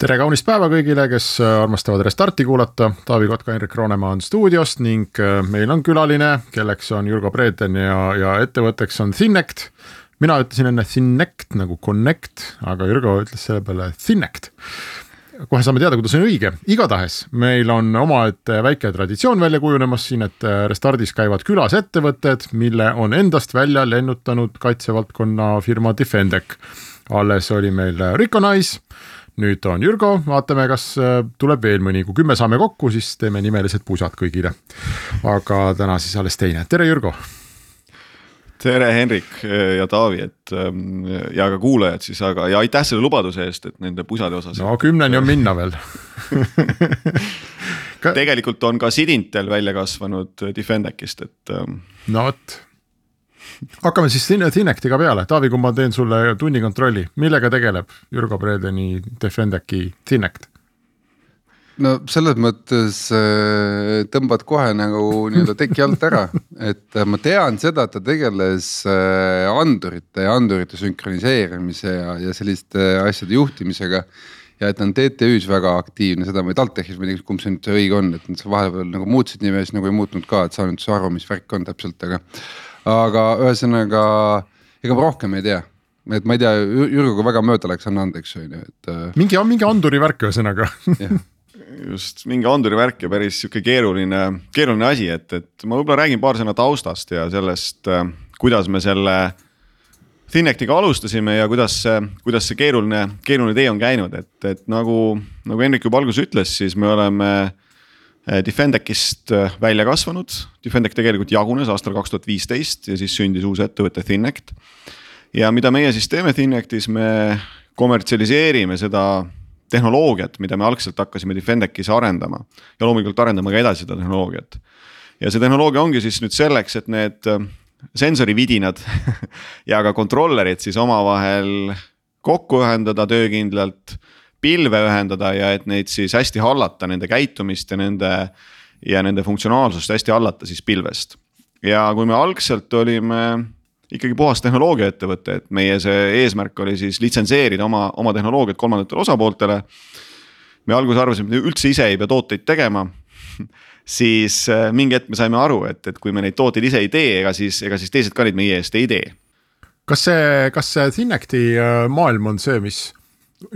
tere kaunist päeva kõigile, kes äh, armastavad Restarti kuulata, Taavi Kotka, Henrik Roonemaa on stuudiost ning äh, meil on külaline, kelleks on Jürgo Preeten ja, ja ettevõtteks on Thinect. mina ütlesin enne Thinect nagu connect, aga Jürgo ütles selle peale Thinect. kohe saame teada, kuidas on õige, igatahes meil on omaette väike traditsioon välja kujunemas siin, et äh, Restardis käivad külas ettevõtted, mille on endast välja lennutanud kaitsevaldkonna firma Defendec. alles oli meil Recognize nüüd on Jürgo, vaatame, kas äh, tuleb veel mõni, kui kümme saame kokku, siis teeme nimelised pusad kõigile. aga täna siis alles teine, tere Jürgo. tere, Henrik äh, ja Taavi, et ähm, ja ka kuulajad siis, aga ja aitäh selle lubaduse eest, et nende pusade osas. no kümneni on minna veel Ka... tegelikult on ka Sidintel välja kasvanud Defendecist, et. Ähm, no vot hakkame siis Thinectiga peale, Taavi, kui ma teen sulle tunnikontrolli, millega tegeleb Jürgo Predeni Defendeki Thinect? no selles mõttes äh, tõmbad kohe nagu nii-öelda teki alt ära, et äh, ma tean seda, et ta tegeles äh, andurite ja andurite sünkroniseerimise ja, ja selliste asjade juhtimisega. ja et ta on TTÜ-s väga aktiivne, seda ma ei TalTechis ma ei tea, kumb see nüüd see õige on, et nad vahepeal nagu muutsid nime, siis nagu ei muutnud ka, et saa nüüd aru, mis värk on täpselt, aga aga ühesõnaga, ega ma rohkem ei tea et ma ei tea, Jürguga väga mööda läks, anna andeks, on ju, et. Äh, mingi, mingi anduri värk ühesõnaga just mingi anduri värk ja päris sihuke keeruline, keeruline asi, et, et ma võib-olla räägin paar sõna taustast ja sellest, äh, kuidas me selle. Thinectiga alustasime ja kuidas see, kuidas see keeruline, keeruline tee on käinud, et, et nagu, nagu Hendrik juba alguses ütles, siis me oleme Äh, Defendecist äh, välja kasvanud, Defendec tegelikult jagunes aastal kaks tuhat viisteist ja siis sündis uus ettevõte Thinect. ja mida meie siis teeme Thinectis, me kommertsialiseerime seda tehnoloogiat, mida me algselt hakkasime Defendecis arendama ja loomulikult arendama ka edasi seda tehnoloogiat. ja see tehnoloogia ongi siis nüüd selleks, et need äh, sensorividinad ja ka controller'id siis omavahel kokku ühendada töökindlalt pilve ühendada ja et neid siis hästi hallata, nende käitumist ja nende. ja nende funktsionaalsust hästi hallata siis pilvest. ja kui me algselt olime ikkagi puhas tehnoloogiaettevõte, et meie see eesmärk oli siis litsenseerida oma, oma tehnoloogiat kolmandatele osapooltele. me alguses arvasime, et me üldse ise ei pea tooteid tegema siis äh, mingi hetk me saime aru, et, et kui me neid tooteid ise ei tee, ega siis, ega siis teised ka neid meie eest ei tee. kas see, kas see Thinecti äh, maailm on see, mis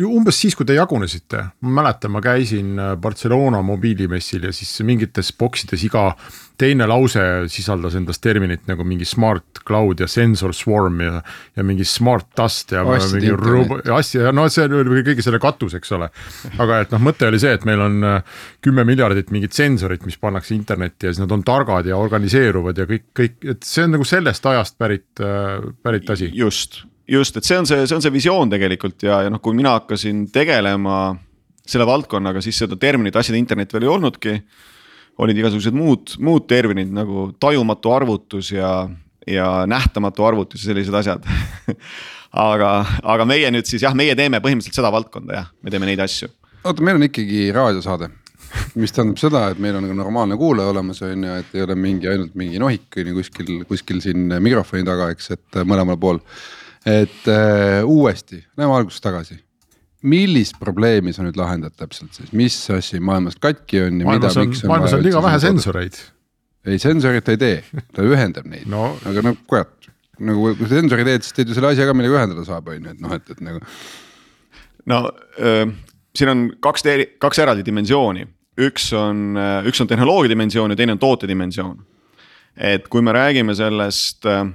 umbes siis, kui te jagunesite, ma mäletan, ma käisin äh, Barcelona mobiilimessil ja siis mingites boksides iga teine lause sisaldas endas terminit nagu mingi smart cloud ja sensor swarm ja. ja mingi smart dust ja asjade mingi asja, no see oli kõige selle katus, eks ole. aga et noh, mõte oli see, et meil on äh, kümme miljardit mingit sensorit, mis pannakse internetti ja siis nad on targad ja organiseeruvad ja kõik, kõik, et see on nagu sellest ajast pärit, äh, pärit asi. just just, et see on see, see on see visioon tegelikult ja, ja noh, kui mina hakkasin tegelema selle valdkonnaga, siis seda terminit asjade internet veel ei olnudki. olid igasugused muud, muud terminid nagu tajumatu arvutus ja, ja nähtamatu arvutus ja sellised asjad aga, aga meie nüüd siis jah, meie teeme põhimõtteliselt seda valdkonda jah, me teeme neid asju. oota, meil on ikkagi raadiosaade mis tähendab seda, et meil on nagu normaalne kuulaja olemas, on ju, et ei ole mingi ainult mingi nohik on ju kuskil, kuskil siin mikrofoni taga, eks, et mõlemal pool et äh, uuesti, lähme algusest tagasi. millist probleemi sa nüüd lahendad täpselt siis, mis asi maailmas katki on ja maailmas mida, miks on. maailmas on liiga vähe sensoreid. ei, sensorit ta ei tee, ta ühendab neid no., aga no kurat, nagu kui sa sensori teed, siis teed ju selle asja ka, millega ühendada saab, on ju, et noh, et, et nagu. no öö, siin on kaks, kaks eraldi dimensiooni, üks on, üks on tehnoloogia dimensioon ja teine on toote dimensioon. et kui me räägime sellest äh,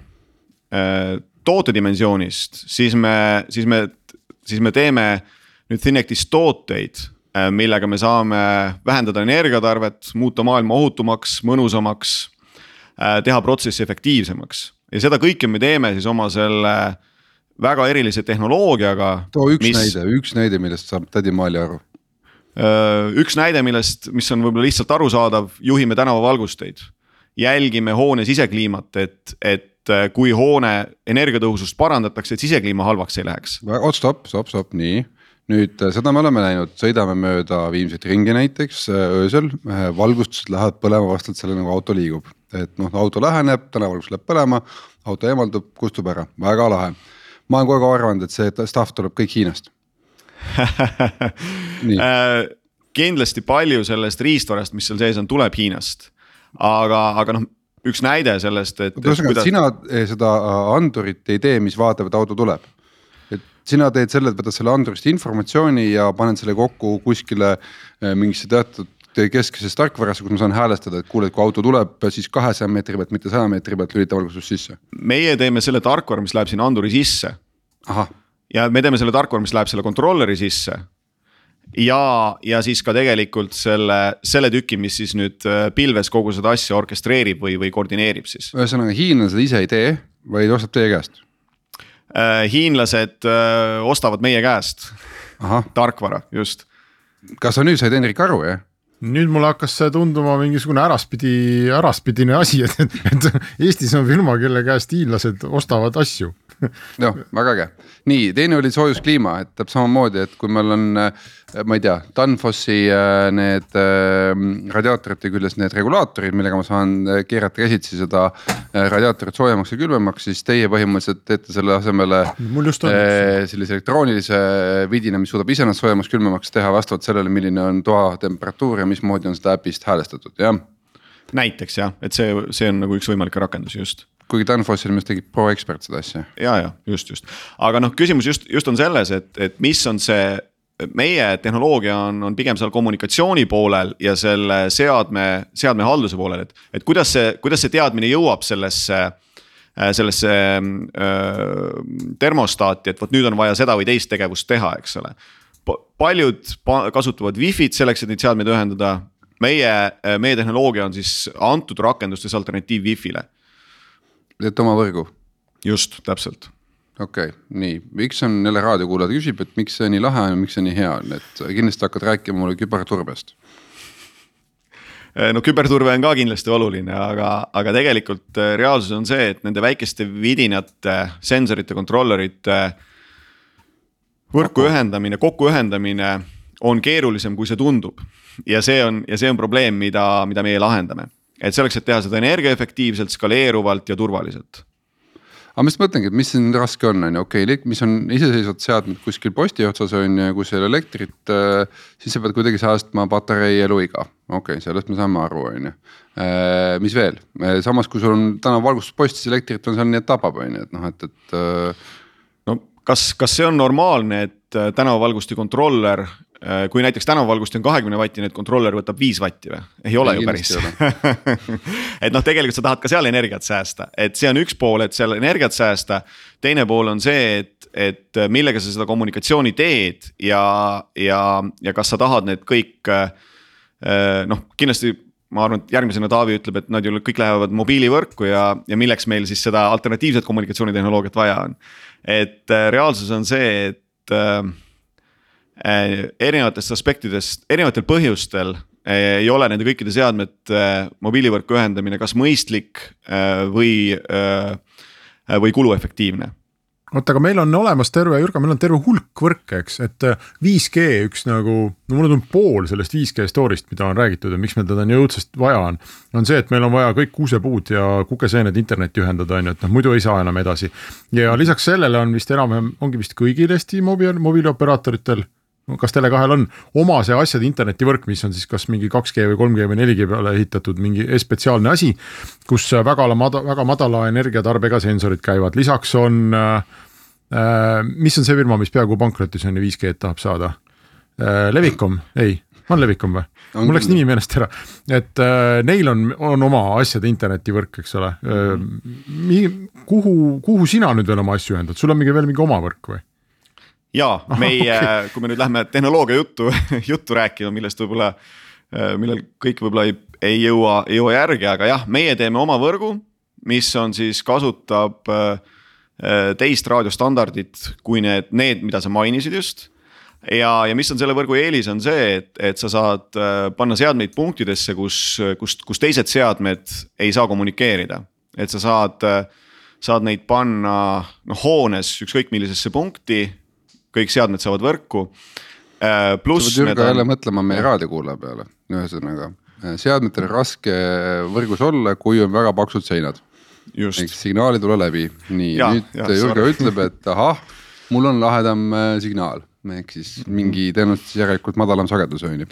tootedimensioonist, siis me, siis me, siis me teeme nüüd Thinectis tooteid, äh, millega me saame vähendada energiatarvet, muuta maailma ohutumaks, mõnusamaks. Äh, teha protsessi efektiivsemaks ja seda kõike me teeme siis oma selle väga erilise tehnoloogiaga. too üks mis... näide, üks näide, millest saab tädi Maali aru üks näide, millest, mis on võib-olla lihtsalt arusaadav, juhime tänavavalgusteid. jälgime hoone sisekliimat, et, et kui hoone energiatõhusust parandatakse, et sisekliima halvaks ei läheks. oot stopp, stopp, stopp, nii nüüd seda me oleme näinud, sõidame mööda Viimsit ringi näiteks öösel, valgustused lähevad põlema vastavalt sellele nagu auto liigub. et noh, auto läheneb, tänavalgus läheb põlema, auto eemaldub, kustub ära, väga lahe. ma olen kogu aeg arvanud, et see stuff tuleb kõik Hiinast Äh, kindlasti palju sellest riistvarast, mis seal sees on, tuleb Hiinast. aga, aga noh, üks näide sellest, et. ühesõnaga kuidas..., sina eh, seda äh, andurit ei tee, mis vaatab, et auto tuleb. et sina teed selle, et võtad selle andurist informatsiooni ja paned selle kokku kuskile eh, mingisse teatud keskses tarkvarasse, kus ma saan häälestada, et kuule, et kui auto tuleb, siis kahesaja meetri pealt, mitte saja meetri pealt lülita valgustus sisse. meie teeme selle tarkvara, mis läheb sinna anduri sisse. ja me teeme selle tarkvara, mis läheb selle controller'i sisse ja, ja siis ka tegelikult selle, selle tüki, mis siis nüüd äh, pilves kogu seda asja orkestreerib või, või koordineerib siis. ühesõnaga hiinlased ise ei tee, vaid ostab teie käest äh,? hiinlased äh, ostavad meie käest Aha. tarkvara, just. kas sa nüüd said Hendrik aru, jah? nüüd mulle hakkas see tunduma mingisugune äraspidi, äraspidine asi, et, et, et Eestis on firma, kelle käest hiinlased ostavad asju noh, väga äge, nii teine oli soojuskliima, et täpselt samamoodi, et kui meil on, äh, ma ei tea, Danfossi äh, need äh, radiaatorite küljes need regulaatorid, millega ma saan keerata käsitsi seda radiaatorit soojemaks ja külmemaks, siis teie põhimõtteliselt teete selle asemele. sellise elektroonilise vidina, mis suudab ise ennast soojemaks-külmemaks teha vastavalt sellele, milline on toa temperatuur ja mismoodi on seda äpist häälestatud, jah? Näiteks jah, et see, see on nagu üks võimalikke rakendusi just. Kuigi Danfossil minu arust tegi ProExpert seda asja. ja, ja. Just, just, aga noh, küsimus just, just on selles, et, et mis on see meie tehnoloogia on, on pigem seal kommunikatsiooni poolel ja selle seadme, seadme halduse poolel, et, et kuidas see, kuidas see teadmine jõuab sellesse sellesse äh, termostaati, et vot nüüd on vaja seda või teist tegevust teha, eks ole. paljud kasutavad wifi't selleks, et neid seadmeid ühendada. meie, meie tehnoloogia on siis antud rakendustes alternatiiv wifi'le teete oma võrgu? just, täpselt. Okei okay,, nii, miks on jälle raadiokuulaja küsib, et miks see nii lahe on, miks see nii hea on, et kindlasti hakkad rääkima mulle küberturbest. Eh, no küberturve on ka kindlasti oluline, aga, aga tegelikult eh, reaalsus on see, et nende väikeste vidinate, sensorite, kontrollerite. võrku ühendamine, kokku ühendamine on keerulisem, kui see tundub. ja see on, ja see on probleem, mida, mida meie lahendame. Et selleks, et teha seda energiaefektiivselt, skaleeruvalt ja turvaliselt aga ma just mõtlengi, et mis siin raske on, on ju, okei okay,, mis on iseseisvad seadmed kuskil posti otsas on ju, ei ole elektrit äh,. siis sa pead kuidagi säästma patarei eluiga, okei okay,, sellest me saame aru, on ju äh,. mis veel, äh, samas kui sul on täna valgustuspost, siis elektrit on seal nii, et tabab, on ju, et noh, et, et kas, kas see on normaalne, et äh, tänavavalgusti kontroller Äh, kui näiteks tänavavalgusti on kahekümne vatine, et controller võtab viis vatti või? ei ole ei, ju päris et noh, tegelikult sa tahad ka seal energiat säästa, et see on üks pool, et seal energiat säästa. teine pool on see, et, et millega sa seda kommunikatsiooni teed ja, ja, ja kas sa tahad need kõik äh, noh, kindlasti ma arvan, et järgmisena Taavi ütleb, et nad ju kõik lähevad mobiilivõrku ja, ja milleks meil siis seda alternatiivset kommunikatsioonitehnoloogiat vaja on. et äh, reaalsus on see, et Äh, erinevatest aspektidest, erinevatel põhjustel äh, ei ole nende kõikide seadmete äh, mobiilivõrku ühendamine kas mõistlik või, või kuluefektiivne oota, aga meil on olemas terve, Jürgen, meil on terve hulk võrke, eks, et 5G üks nagu, no mulle tundub pool sellest 5G story'st, mida on räägitud ja miks meil teda nii õudselt vaja on. on see, et meil on vaja kõik kuusepuud ja kukeseened internetti ühendada, on ju, et noh, muidu ei saa enam edasi. ja lisaks sellele on vist enam-vähem, ongi vist kõigil Eesti mobiil, mobiilioperaatoritel kas Tele2-l on oma see asjade internetivõrk, mis on siis kas mingi 2G või 3G või 4G peale ehitatud mingi spetsiaalne asi, kus väga mada-, väga madala energiatarbega sensorid käivad, lisaks on äh, äh,. mis on see firma, mis peaaegu pankrotis on ja 5G-d tahab saada äh,? Levikom, ei, on Levikom või? mul läks nimi meelest ära, et äh, neil on, on oma asjade internetivõrk, eks ole äh,. kuhu, kuhu sina nüüd veel oma asju ühendad, sul on mingi veel mingi oma võrk või? Ja meie okay., kui me nüüd lähme tehnoloogia juttu, juttu rääkima, millest võib-olla, äh, millel kõik võib-olla ei, ei jõua, ei jõua järgi, aga jah, meie teeme oma võrgu, mis on siis, kasutab äh, äh, teist raadiostandardit kui need, need, mida sa mainisid just ja, ja mis on selle võrgu eelis, on see, et, et sa saad panna seadmeid punktidesse, kus, kus, kus teised seadmed ei saa kommunikeerida. et sa saad, saad neid panna noh hoones ükskõik millisesse punkti, kõik seadmed saavad võrku. Äh, pluss. sa pead Jürgen jälle mõtlema meie raadiokuulaja peale, ühesõnaga seadmetel on raske võrgus olla, kui on väga paksud seinad. signaal ei tule läbi, nii ja, nüüd Jürgen ütleb, et ahah, mul on lahedam äh, signaal ehk siis mingi tõenäoliselt järelikult madalam sagedus on ju.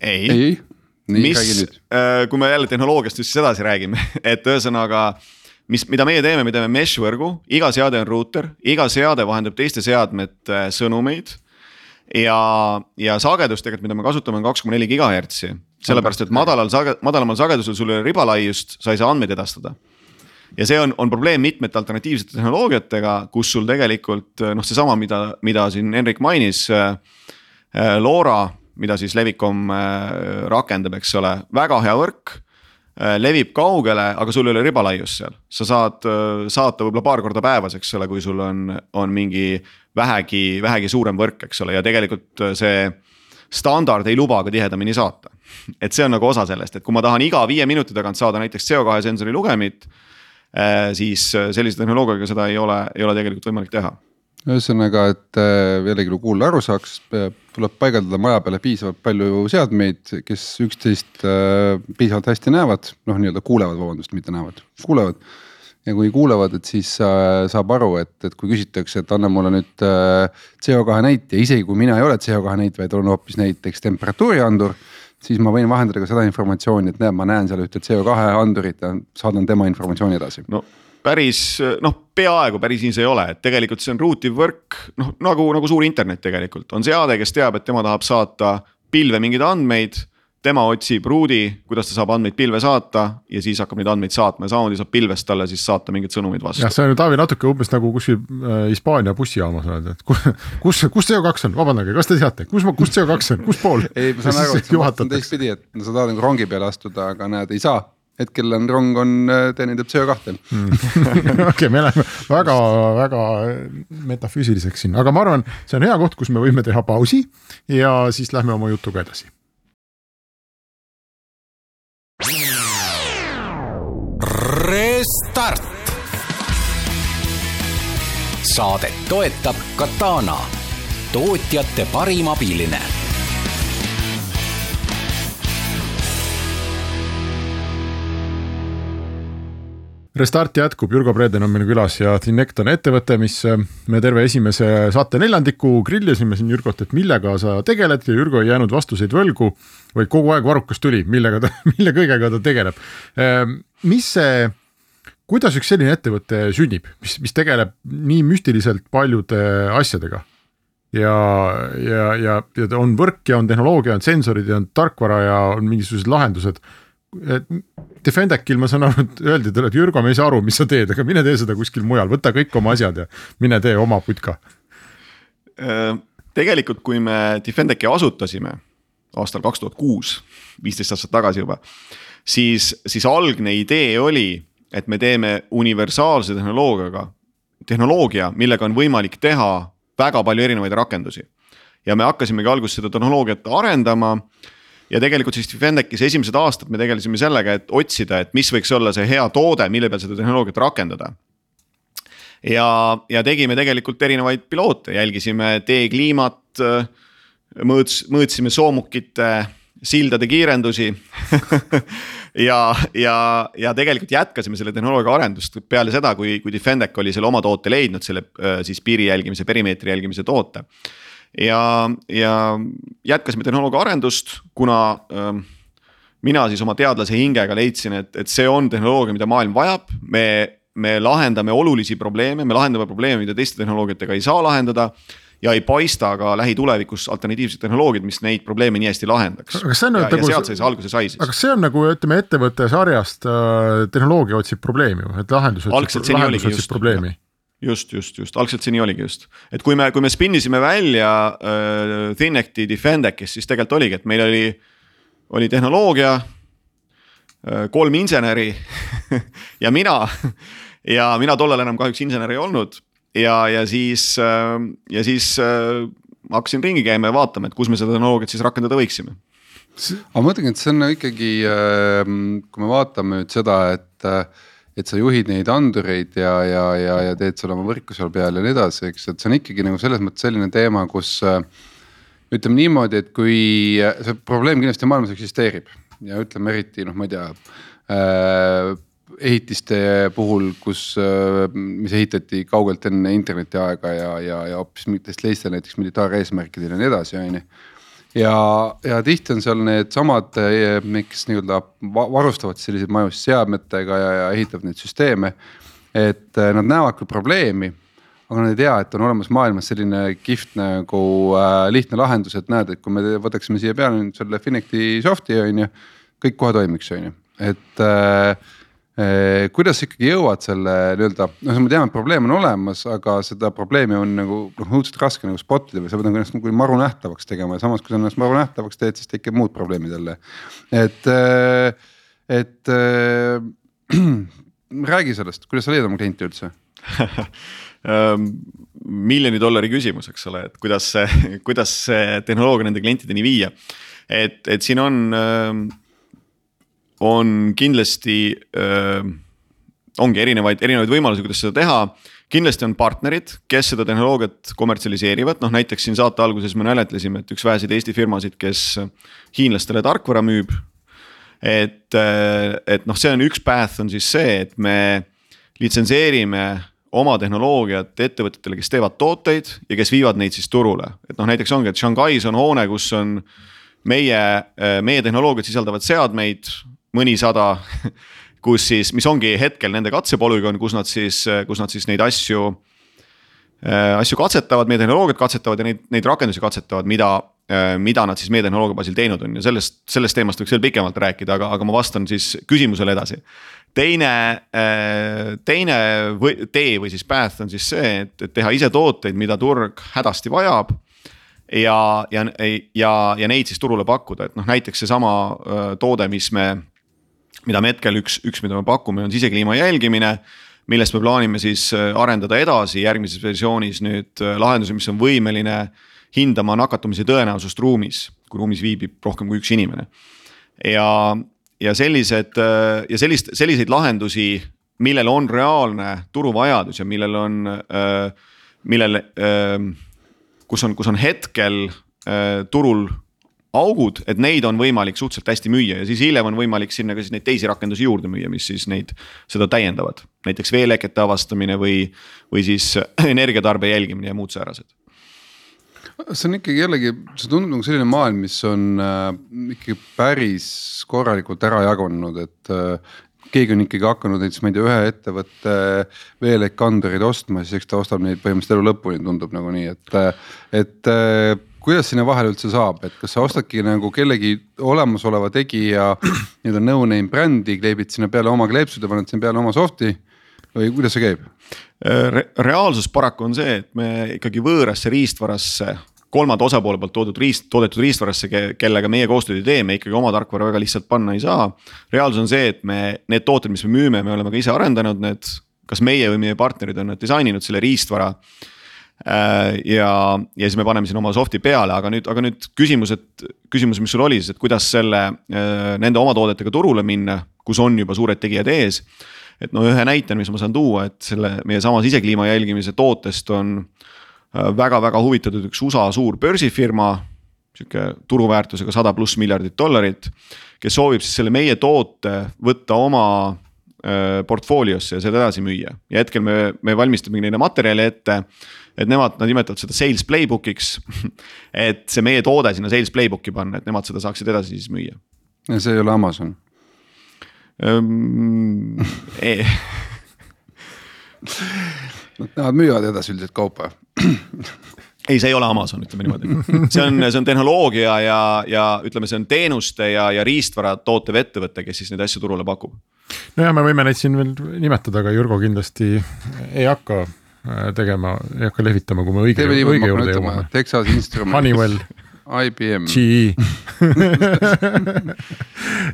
ei, ei., mis, äh, kui me jälle tehnoloogiast just edasi räägime, et ühesõnaga mis, mida meie teeme, me teeme mesh võrgu, iga seade on ruuter, iga seade vahendab teiste seadmete sõnumeid. ja, ja sagedus tegelikult, mida me kasutame, on kaks koma neli gigahertsi, sellepärast et madalal sage-, madalamal sagedusel sul ei ole ribalaiust, sa ei saa andmeid edastada ja see on, on probleem mitmete alternatiivsete tehnoloogiatega, kus sul tegelikult noh, seesama, mida, mida siin Henrik mainis äh,. äh LoRa, mida siis Levicom äh, rakendab, eks ole, väga hea võrk äh,. Levib kaugele, aga sul ei ole ribalaiust seal, sa saad äh, saata võib-olla paar korda päevas, eks ole, kui sul on, on mingi vähegi, vähegi suurem võrk, eks ole, ja tegelikult äh, see standard ei luba ka tihedamini saata. et see on nagu osa sellest, et kui ma tahan iga viie minuti tagant saada näiteks CO2 sensori lugemit Äh, siis äh, sellise tehnoloogiaga seda ei ole, ei ole tegelikult võimalik teha ühesõnaga, et äh, jällegi kuulaja aru saaks, tuleb paigaldada maja peale piisavalt palju seadmeid, kes üksteist piisavalt hästi näevad, noh, nii-öelda kuulevad, vabandust, mitte näevad, kuulevad. ja kui kuulevad, et siis saab aru, et, et kui küsitakse, et anna mulle nüüd CO2 näite, isegi kui mina ei ole CO2 näit, vaid olen hoopis näiteks temperatuuriandur siis ma võin vahendada ka seda informatsiooni, et näed, ma näen seal ühte CO2 andurit ja saadan tema informatsiooni edasi. no päris noh, peaaegu päris nii see ei ole, et tegelikult see on ruutiv võrk, noh nagu, nagu suur internet tegelikult. On seade, kes teab, et tema tahab saata pilve mingeid andmeid tema otsib ruudi, kuidas ta saab andmeid pilve saata ja siis hakkab neid andmeid saatma ja samamoodi saab pilvest talle siis saata mingeid sõnumeid vastu. jah, see on ju Taavi natuke umbes nagu kuskil äh, Hispaania bussijaamas oled, et kus, kus, kus CO2 on, vabandage, kas te teate, kus, kus CO2 on, kus pool? ei, ma saan aru, et see on teistpidi, et sa tahad nagu rongi peale astuda, aga näed, ei saa hetkel on rong on, äh, teenindab CO2 mm. okei, me läheme väga-väga metafüüsiliseks siin, aga ma arvan, see on hea koht, kus me võime teha pausi ja siis lähme oma jutuga edasi Restart. saadet toetab Katana, tootjate parim abiline Restart jätkub, Jürgo Preeden on meil külas ja Tinect on ettevõte, mis äh, me terve esimese saate neljandiku grillisime siin Jürgot, et millega sa tegeled ja Jürgo ei jäänud vastuseid võlgu. vaid kogu aeg varrukas tuli, millega ta, mille kõigega ta tegeleb. Ähm, mis see, kuidas üks selline ettevõte sünnib, mis, mis tegeleb nii müstiliselt paljude asjadega? ja, ja, ja, ja on võrk ja on tehnoloogia, on sensorid ja on tarkvara ja on mingisugused lahendused Defendecil ma saan aru, et öeldi talle, et Jürgo, me ei saa aru, mis sa teed, aga mine tee seda kuskil mujal, võta kõik oma asjad ja mine tee oma putka. Äh, tegelikult, kui me Defendeci asutasime aastal kaks tuhat kuus, viisteist aastat tagasi juba. siis, siis algne idee oli, et me teeme universaalse tehnoloogiaga, tehnoloogia, millega on võimalik teha väga palju erinevaid rakendusi. ja me hakkasimegi alguses seda tehnoloogiat arendama ja tegelikult siis Defendec'is esimesed aastad me tegelesime sellega, et otsida, et mis võiks olla see hea toode, mille peal seda tehnoloogiat rakendada. ja, ja tegime tegelikult erinevaid piloote, jälgisime teekliimat, mõõts, mõõtsime soomukite sildade kiirendusi ja, ja, ja tegelikult jätkasime selle tehnoloogia arendust peale seda, kui, kui Defendec oli selle oma toote leidnud, selle siis piiri jälgimise, perimeetri jälgimise toote ja, ja jätkasime tehnoloogia arendust, kuna äh, mina siis oma teadlase hingega leidsin, et, et see on tehnoloogia, mida maailm vajab, me, me lahendame olulisi probleeme, me lahendame probleeme, mida teiste tehnoloogiatega ei saa lahendada ja ei paista ka lähitulevikus alternatiivsed tehnoloogiad, mis neid probleeme nii hästi lahendaks. aga kas see on ja, nagu, ja sealt see alguse sai siis. aga see on nagu ütleme ettevõtte sarjast äh, tehnoloogia otsib probleemi või, et lahendus otsib, lahendus otsib probleemi? Just, just, just, algselt see nii oligi just, et kui me, kui me spinnisime välja äh, Thinecti Defendec'is, siis tegelikult oligi, et meil oli, oli tehnoloogia äh,. kolm inseneri ja mina ja mina tollal enam kahjuks insener ei olnud ja, ja siis äh,, ja siis äh, hakkasin ringi käima ja vaatama, et kus me seda tehnoloogiat siis rakendada võiksime. aga ma mõtlengi, et see on ikkagi, ähm, kui me vaatame nüüd seda, et, et sa juhid neid andureid ja, ja, ja, ja teed seal oma võrku seal peal ja nii edasi, eks, et see on ikkagi nagu selles mõttes selline teema, kus. ütleme niimoodi, et kui see probleem kindlasti maailmas eksisteerib ja ütleme eriti noh, ma ei tea äh, ehitiste puhul, kus, äh, mis ehitati kaugelt enne interneti aega ja, ja, ja hoopis mingitest teistel näiteks militaareesmärkidel ja nii edasi, on ju. Ja, ja tihti on seal needsamad, kes nii-öelda varustavad selliseid maju seadmetega ja, ja ehitavad neid süsteeme. et äh, nad näevad küll probleemi, aga nad ei tea, et on olemas maailmas selline kihvt nagu äh, lihtne lahendus, et näed, et kui me võtaksime siia peale nüüd selle Finecti soft'i on ju, kõik kohe toimiks, on ju, et äh, Eh, kuidas ikkagi jõuad selle nii-öelda, noh, me teame, et probleem on olemas, aga seda probleemi on nagu noh, õudselt raske nagu spot ida või sa pead nagu ennast nagu maru nähtavaks tegema ja samas, kui sa ennast maru nähtavaks teed, siis tekib muud probleemid jälle. et, eh, et äh, räägi sellest, kuidas sa leiad oma klienti üldse ehm, miljoni dollari küsimus, eks ole, et kuidas kuidas see tehnoloogia nende klientideni viia. et, et siin on äh, on kindlasti äh,, ongi erinevaid, erinevaid võimalusi, kuidas seda teha. Kindlasti on partnerid, kes seda tehnoloogiat kommertsialiseerivad, noh näiteks siin saate alguses me naljatlesime, et üks väheseid Eesti firmasid, kes hiinlastele tarkvara müüb. et, et noh, see on üks path on siis see, et me litsenseerime oma tehnoloogiat ettevõtetele, kes teevad tooteid ja kes viivad neid siis turule, et noh, näiteks ongi, et Shanghais on hoone, kus on meie, meie tehnoloogiat sisaldavad seadmeid mõnisada kus siis, mis ongi hetkel nende katsepolügoon, kus nad siis, kus nad siis neid asju äh,. asju katsetavad, meie tehnoloogiat katsetavad ja neid, neid rakendusi katsetavad, mida äh,, mida nad siis meie tehnoloogia baasil teinud on ja sellest, sellest teemast võiks veel pikemalt rääkida, aga, aga ma vastan siis küsimusele edasi. teine äh,, teine või, tee või siis path on siis see, et, et teha ise tooteid, mida turg hädasti vajab ja, ja, ja, ja neid siis turule pakkuda, et noh, näiteks seesama äh, toode, mis me mida me hetkel üks, üks, mida me pakume, on sisekliima jälgimine millest me plaanime siis äh, arendada edasi järgmises versioonis nüüd äh, lahendusi, mis on võimeline hindama nakatumise tõenäosust ruumis, kui ruumis viibib rohkem kui üks inimene. ja, ja sellised äh, ja sellist, selliseid lahendusi, millel on reaalne turuvajadus ja millel on, millel, kus on, kus on hetkel turul augud, et neid on võimalik suhteliselt hästi müüa ja siis hiljem on võimalik sinna ka siis neid teisi rakendusi juurde müüa, mis siis neid, seda täiendavad. näiteks veelekete avastamine või, või siis energiatarbe jälgimine ja muud säärased see on ikkagi jällegi, see tundub nagu selline maailm, mis on äh, ikkagi päris korralikult ära jagunenud, et äh, keegi on ikkagi hakanud näiteks, ma ei tea, ühe ettevõtte veelekkandureid ostma, siis eks ta ostab neid põhimõtteliselt elu lõpuni, tundub nagu nii, et, et äh, kuidas sinna vahele üldse saab, et kas sa ostadki nagu kellegi olemasoleva tegija nii-öelda no-name brändi, kleebid sinna peale oma kleepsud ja paned sinna peale oma soft'i või kuidas see käib Re? reaalsus paraku on see, et me ikkagi võõrasse riistvarasse kolmanda osapoole poolt toodud riist, toodetud riistvarasse, kellega meie koostööd ei tee, me ikkagi oma tarkvara väga lihtsalt panna ei saa. reaalsus on see, et me need tooted, mis me müüme, me oleme ka ise arendanud need, kas meie või meie partnerid on need disaininud selle riistvara Äh, ja, ja siis me paneme sinna oma soft'i peale, aga nüüd, aga nüüd küsimus, et küsimus, mis sul oli siis, et kuidas selle, äh, nende oma toodetega turule minna, kus on juba suured tegijad ees. et no ühe näitena, mis ma saan tuua, et selle meie sama sisekliima jälgimise tootest on väga-väga äh, huvitatud üks USA suur börsifirma. sihuke turuväärtusega sada pluss miljardit dollarit, kes soovib siis selle meie toote võtta oma portfooliosse ja seda edasi müüa ja hetkel me, me valmistamegi neile materjali ette et nemad, nad nimetavad seda sales playbook'iks. et see meie toode sinna sales playbook'i panna, et nemad seda saaksid edasi siis müüa. ja see ei ole Amazon um,? E Nad müüvad edasi üldiselt kaupa ei, see ei ole Amazon, ütleme niimoodi, see on, see on tehnoloogia ja, ja ütleme, see on teenuste ja, ja riistvara tootev ettevõte, kes siis neid asju turule pakub. nojah, me võime neid siin veel nimetada, aga Jürgo kindlasti ei hakka tegema, ei hakka lehvitama, kui me õige, õige juurde jõuame. Texas Instruments. Honeywell. IBM. GE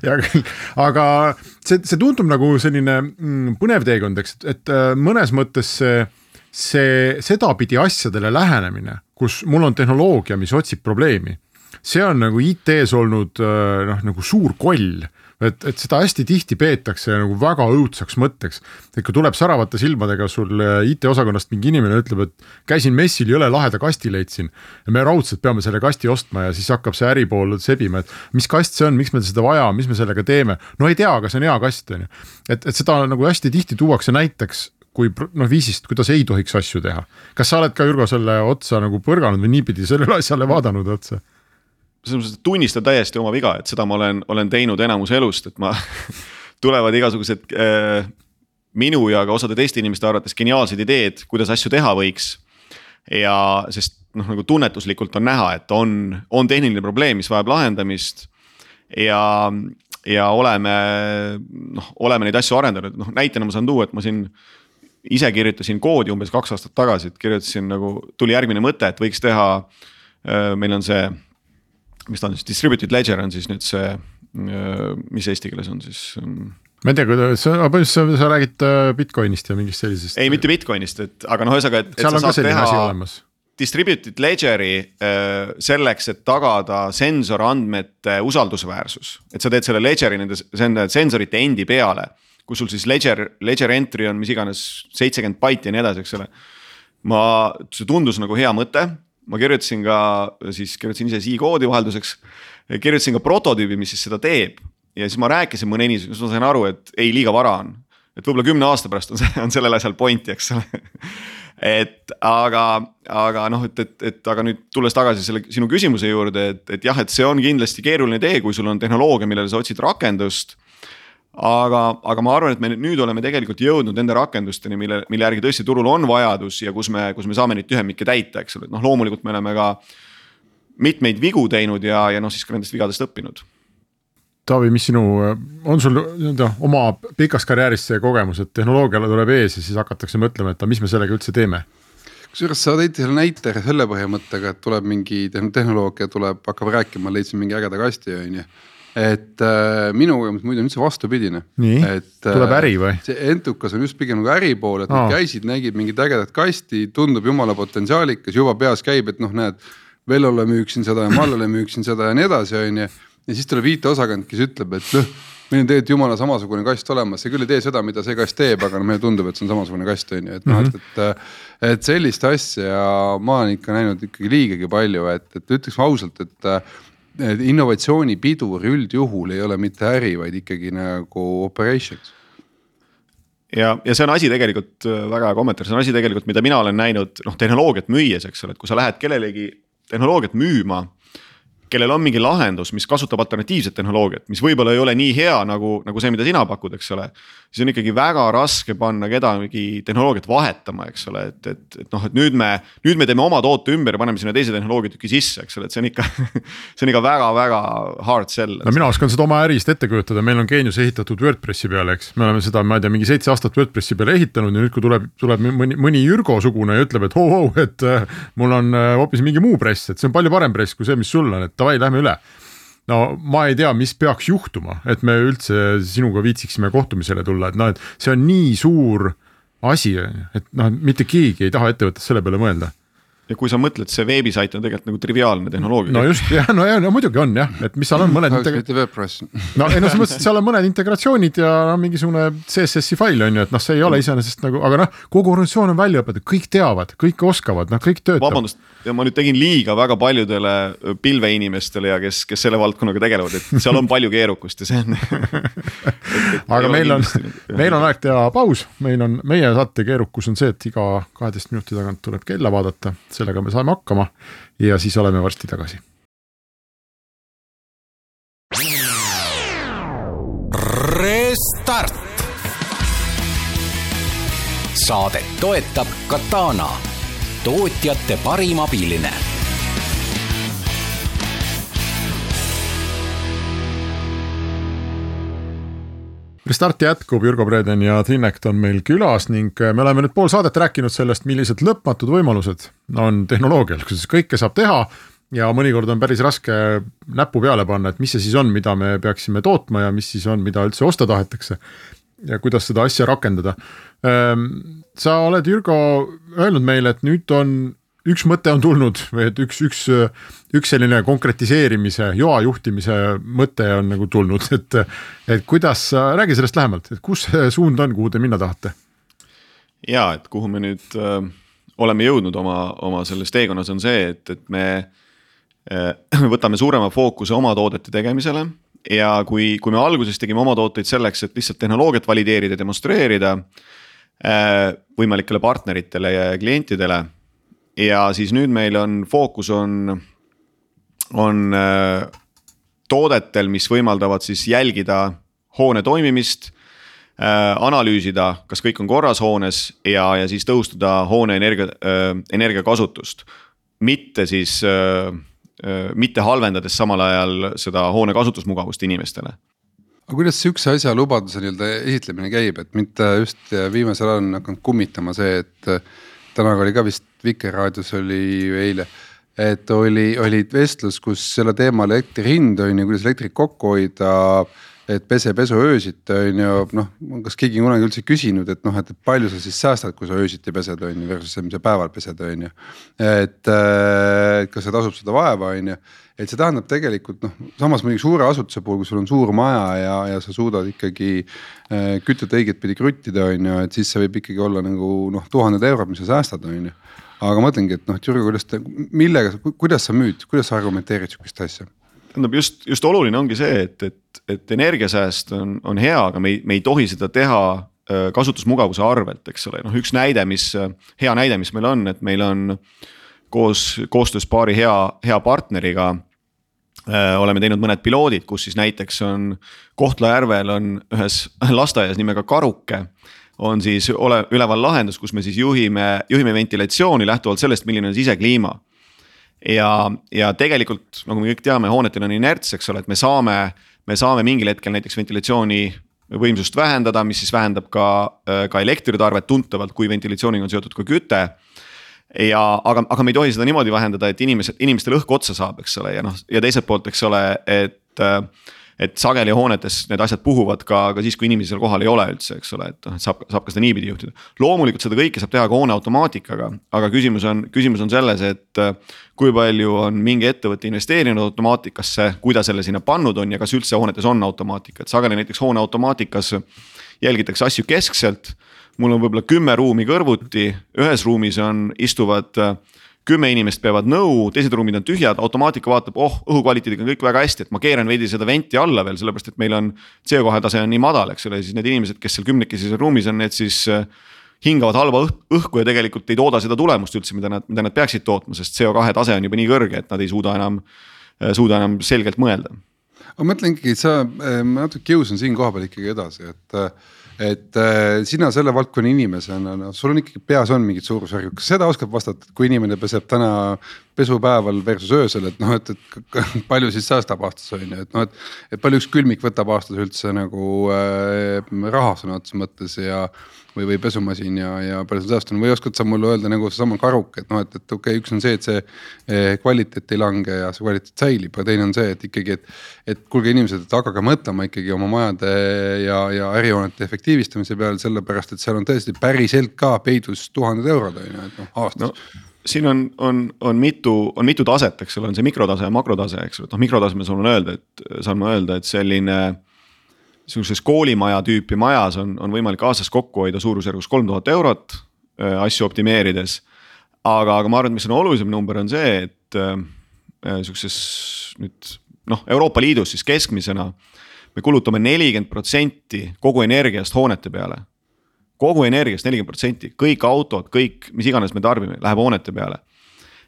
hea küll, aga see, see tundub nagu selline mm, põnev teekond, eks, et äh, mõnes mõttes see, see sedapidi asjadele lähenemine kus mul on tehnoloogia, mis otsib probleemi. see on nagu IT-s olnud äh, noh, nagu suur koll et, et seda hästi tihti peetakse nagu väga õudsaks mõtteks. et kui tuleb säravate silmadega sul äh, IT-osakonnast mingi inimene ütleb, et käisin messil, jõle laheda kasti leidsin. me raudselt peame selle kasti ostma ja siis hakkab see äripool sebima, et mis kast see on, miks meil seda vaja on, mis me sellega teeme. no ei tea, aga see on hea kast, on ju. et, et seda nagu hästi tihti tuuakse näiteks kui noh viisist, kuidas ei tohiks asju teha. kas sa oled ka Jürgo selle otsa nagu põrganud või niipidi sellele asjale vaadanud otsa? Selles mõttes, et tunnistan täiesti oma viga, et seda ma olen, olen teinud enamus elust, et ma tulevad igasugused äh, minu ja ka osade teiste inimeste arvates geniaalsed ideed, kuidas asju teha võiks. ja sest noh, nagu tunnetuslikult on näha, et on, on tehniline probleem, mis vajab lahendamist. ja, ja oleme noh, oleme neid asju arendanud, noh näitena ma saan tuua, et ma siin ise kirjutasin koodi umbes kaks aastat tagasi, et kirjutasin nagu, tuli järgmine mõte, et võiks teha. Äh, meil on see mis ta on siis, distributed ledger on siis nüüd see, mis eesti keeles on siis? Ähm, ma ei tea, kuidas sa, põhimõtteliselt sa räägid äh, Bitcoinist ja mingist sellisest. ei, mitte Bitcoinist, et aga noh, ühesõnaga, et. seal on ka selline asi olemas. Distributed ledger'i äh, selleks, et tagada sensorandmete usaldusväärsus, et sa teed selle ledger'i nende, sensorite endi peale. kus sul siis ledger, ledger entry on mis iganes seitsekümmend baiti ja nii edasi, eks ole. ma, see tundus nagu hea mõte ma kirjutasin ka siis kirjutasin ise C-koodi vahelduseks, kirjutasin ka prototüübi, mis siis seda teeb. ja siis ma rääkisin mõne inimesega, siis ma sain aru, et ei, liiga vara on. et võib-olla kümne aasta pärast on see, on sellel asjal pointi, eks ole et aga, aga noh, et, et, et aga nüüd tulles tagasi selle sinu küsimuse juurde, et, et jah, et see on kindlasti keeruline tee, kui sul on tehnoloogia, millele sa otsid rakendust aga, aga ma arvan, et me nüüd oleme tegelikult jõudnud nende rakendusteni, mille, mille järgi tõesti turul on vajadus ja kus me, kus me saame neid tühemikke täita, eks ole, et noh, loomulikult me oleme ka mitmeid vigu teinud ja, ja noh, siis ka nendest vigadest õppinud. Taavi, mis sinu, on sul nii-öelda oma pikas karjääris see kogemus, et tehnoloogiale tuleb ees ja siis hakatakse mõtlema, et aga mis me sellega üldse teeme? kusjuures sa tõid selle näite selle põhimõttega, et tuleb mingi tehnoloogia tuleb, hakkab rääkima, leidsin mingi ägeda kasti, on ju et äh, minu kogemus muidu on üldse vastupidine. et tuleb äh, äri või? see Entukas on just pigem nagu äri pool, et nad käisid, nägid mingit ägedat kasti, tundub jumala potentsiaalikas, juba peas käib, et noh, näed. Vellole müüksin seda ja Mallole müüksin seda ja nii edasi, on ju. ja siis tuleb IT-osakond, kes ütleb, et noh meil on tegelikult jumala samasugune kast olemas, see küll ei tee seda, mida see kast teeb, aga no meile tundub, et see on samasugune kast on ju, et noh, et, et. et sellist asja ma olen ikka näinud ikkagi liigagi palju, et, et ütleks ausalt, et innovatsioonipidur üldjuhul ei ole mitte äri, vaid ikkagi nagu operations. Ja, ja see on asi tegelikult äh, väga hea kommentaar, see on asi tegelikult, mida mina olen näinud noh, tehnoloogiat müües, eks ole, et kui sa lähed kellelegi tehnoloogiat müüma kellel on mingi lahendus, mis kasutab alternatiivset tehnoloogiat, mis võib-olla ei ole nii hea nagu, nagu see, mida sina pakud, eks ole. siis on ikkagi väga raske panna kedagi tehnoloogiat vahetama, eks ole, et, et, et noh, et nüüd me, nüüd me teeme oma toote ümber ja paneme sinna teise tehnoloogiatüki sisse, eks ole, et see on ikka see on ikka väga-väga hard sell. no mina oskan seda oma ärist ette kujutada, meil on Geenius ehitatud Wordpressi peale, eks, me oleme seda, ma ei tea, mingi seitse aastat Wordpressi peale ehitanud ja nüüd, kui tuleb, tuleb mõni, mõni Jürgo sugune ja ütleb, et oh-oh, et äh, mul on äh, hoopis mingi muu press, et see on palju parem press kui see, mis sul on, et davai, lähme üle no ma ei tea, mis peaks juhtuma, et me üldse sinuga viitsiksime kohtumisele tulla, et noh, et see on nii suur asi, et noh, mitte keegi ei taha ettevõttes selle peale mõelda ja kui sa mõtled, see veebisait on tegelikult nagu triviaalne tehnoloogia. no just jah, no ja no muidugi on jah, et mis seal on mõned. no ei no selles mõttes, et seal on mõned integratsioonid ja no mingisugune CSS-i fail on ju, et noh, see ei ole iseenesest nagu, aga noh, kogu organisatsioon on välja õpetatud, kõik teavad, kõik oskavad, noh, kõik töötab. vabandust, ja ma nüüd tegin liiga väga paljudele pilveinimestele ja kes, kes selle valdkonnaga tegelevad, et seal on palju keerukust ja see on aga meil on, meil on aeg teha paus, meil on, meie saate keerukus on see, et iga kaheteist minuti tagant tuleb kella vaadata sellega me saame hakkama ja siis oleme varsti tagasi. Restart. saadet toetab Katana, tootjate parim abiline Restart jätkub, Jürgo Breden ja Trinnekt on meil külas ning äh, me oleme nüüd pool saadet rääkinud sellest, millised lõpmatud võimalused on tehnoloogial, kuidas kõike saab teha. ja mõnikord on päris raske näppu peale panna, et mis see siis on, mida me peaksime tootma ja mis siis on, mida üldse osta tahetakse. Ja kuidas seda asja rakendada. Ähm, sa oled, Jürgo, öelnud meile, et nüüd on üks mõte on tulnud või et üks, üks, üks selline konkretiseerimise, joa juhtimise mõte on nagu tulnud, et. et kuidas, räägi sellest lähemalt, et kus see suund on, kuhu te minna tahate? ja, et kuhu me nüüd äh, oleme jõudnud oma, oma selles teekonnas on see, et, et me äh, võtame suurema fookuse oma toodete tegemisele ja kui, kui me alguses tegime oma tooteid selleks, et lihtsalt tehnoloogiat valideerida, demonstreerida äh, võimalikele partneritele ja klientidele ja siis nüüd meil on fookus on, on äh, toodetel, mis võimaldavad siis jälgida hoone toimimist äh,. analüüsida, kas kõik on korras hoones ja, ja siis tõhustada hoone energia energiakasutust. mitte siis mitte halvendades samal ajal seda hoone kasutusmugavust inimestele aga kuidas sihukese asja lubaduse nii-öelda esitlemine käib, et mitte just viimasel ajal on hakanud kummitama see, et täna oli ka vist Vikerraadios oli ju eile. et oli, oli vestlus, kus selle teema elektri hind on ju, kuidas elektrit kokku hoida et pese pesu öösiti on ju noh, kas keegi on kunagi üldse küsinud, et noh, et palju sa siis säästad, kui sa öösiti pesed on ju versus see, mis sa päeval pesed on ju. et kas see tasub seda vaeva, on ju, et see tähendab tegelikult noh, samas muidugi suure asutuse puhul, kui sul on suur maja ja, ja sa suudad ikkagi äh, kütet õiget pidi kruttida, on ju, et siis see võib ikkagi olla nagu noh, tuhanded eurod, mis sa säästad, on ju. aga mõtlengi, et noh, et Jürgen, kuidas te, millega, kuidas sa müüd, kuidas sa argumenteerid sihukest asja? Tähendab just, just oluline ongi see, et, et, et energiasääst on, on hea, aga me ei, me ei tohi seda teha äh, kasutusmugavuse arvelt, eks ole, noh üks näide, mis, hea näide, mis meil on, et meil on koos, koostöös paari hea, hea partneriga äh,. oleme teinud mõned piloodid, kus siis näiteks on Kohtla-Järvel on ühes lasteaias nimega Karuke on siis ole, üleval lahendus, kus me siis juhime, juhime ventilatsiooni lähtuvalt sellest, milline on sisekliima ja, ja tegelikult nagu me kõik teame, hoonetel on inerts, eks ole, et me saame, me saame mingil hetkel näiteks ventilatsiooni võimsust vähendada, mis siis vähendab ka, ka elektritarvet tuntavalt, kui ventilatsiooniga on seotud ka küte. ja aga, aga me ei tohi seda niimoodi vähendada, et inimesed, inimestel õhk otsa saab, eks ole, ja noh, ja teiselt poolt, eks ole, et et sageli hoonetes need asjad puhuvad ka, ka siis, kui inimesi seal kohal ei ole üldse, eks ole, et noh, et saab, saab ka seda niipidi juhtida. loomulikult seda kõike saab teha ka hoone automaatikaga, aga küsimus on, küsimus on selles, et äh, kui palju on mingi ettevõte investeerinud automaatikasse, kui ta selle sinna pannud on ja kas üldse hoonetes on automaatika, et sageli näiteks hoone automaatikas jälgitakse asju keskselt. mul on võib-olla kümme ruumi kõrvuti, ühes ruumis on, istuvad äh, kümme inimest peavad nõu, teised ruumid on tühjad, automaatika vaatab, oh õhukvaliteediga on kõik väga hästi, et ma keeran veidi seda venti alla veel, sellepärast et meil on. CO2 tase on nii madal, eks ole, siis need inimesed, kes seal kümnekesi seal ruumis on, need siis äh, hingavad halba õhku ja tegelikult ei tooda seda tulemust üldse, mida nad, mida nad peaksid tootma, sest CO2 tase on juba nii kõrge, et nad ei suuda enam, äh, suuda enam selgelt mõelda. aga mõtlen ikkagi, sa, äh, ma natuke kiusan siin kohapeal ikkagi edasi, et et äh, sina selle valdkonna inimesena, noh sul on ikkagi peas on mingid suurusjärgud, kas seda oskad vastata, et kui inimene peseb täna pesupäeval versus öösel, et noh, et, et palju siis säästab aastas on ju, et noh, et. et palju üks külmik võtab aastas üldse nagu äh, raha sõna otseses mõttes ja või, või pesumasin ja, ja on või oskad sa mulle öelda nagu seesama karuk, et noh, et, et okei okay,, üks on see, et see eh, kvaliteet ei lange ja see kvaliteet säilib, aga teine on see, et ikkagi, et. et kuulge inimesed, et hakake mõtlema ikkagi oma majade ja, ja ärihoonete efektiivistamise peale, sellepärast et seal on tõesti päriselt ka peidus tuhanded eurod on ju, et noh aastas no siin on, on, on mitu, on mitu taset, eks ole, on see mikrotase ja makrotase, eks ole, et noh mikrotasemel saan ma öelda, et saan ma öelda, et selline sihukeses koolimaja tüüpi majas on, on võimalik aastas kokku hoida suurusjärgus kolm tuhat eurot äh, asju optimeerides. aga, aga ma arvan, et mis on olulisem number, on see, et äh, sihukeses nüüd noh, Euroopa Liidus siis keskmisena. me kulutame nelikümmend protsenti kogu energiast hoonete peale. kogu energiast nelikümmend protsenti, kõik autod, kõik, mis iganes me tarbime, läheb hoonete peale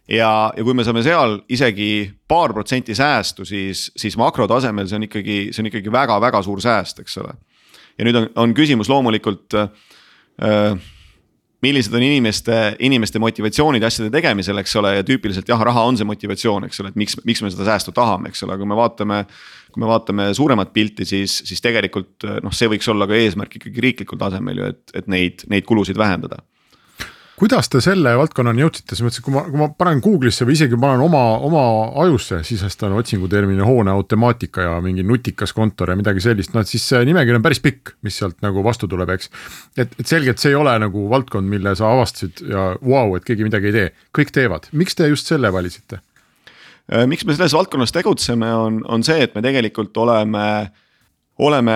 ja, ja kui me saame seal isegi paar protsenti säästu, siis, siis makrotasemel see on ikkagi, see on ikkagi väga-väga suur sääst, eks ole. ja nüüd on, on küsimus loomulikult äh, millised on inimeste, inimeste motivatsioonid asjade tegemisel, eks ole, ja tüüpiliselt jah, raha on see motivatsioon, eks ole, et miks, miks me seda säästu tahame, eks ole, kui me vaatame. kui me vaatame suuremat pilti, siis, siis tegelikult noh, see võiks olla ka eesmärk ikkagi riiklikul tasemel ju, et, et neid, neid kulusid vähendada kuidas te selle valdkonnani jõudsite, selles mõttes, et kui ma, kui ma panen Google'isse või isegi panen oma, oma ajusse, sisestan otsingutermini hoone automaatika ja mingi nutikas kontor ja midagi sellist, noh siis see nimekiri on päris pikk, mis sealt nagu vastu tuleb, eks. et, et selgelt see ei ole nagu valdkond, mille sa avastasid ja vau wow,, et keegi midagi ei tee, kõik teevad, miks te just selle valisite? Äh, miks me selles valdkonnas tegutseme, on, on see, et me tegelikult oleme oleme,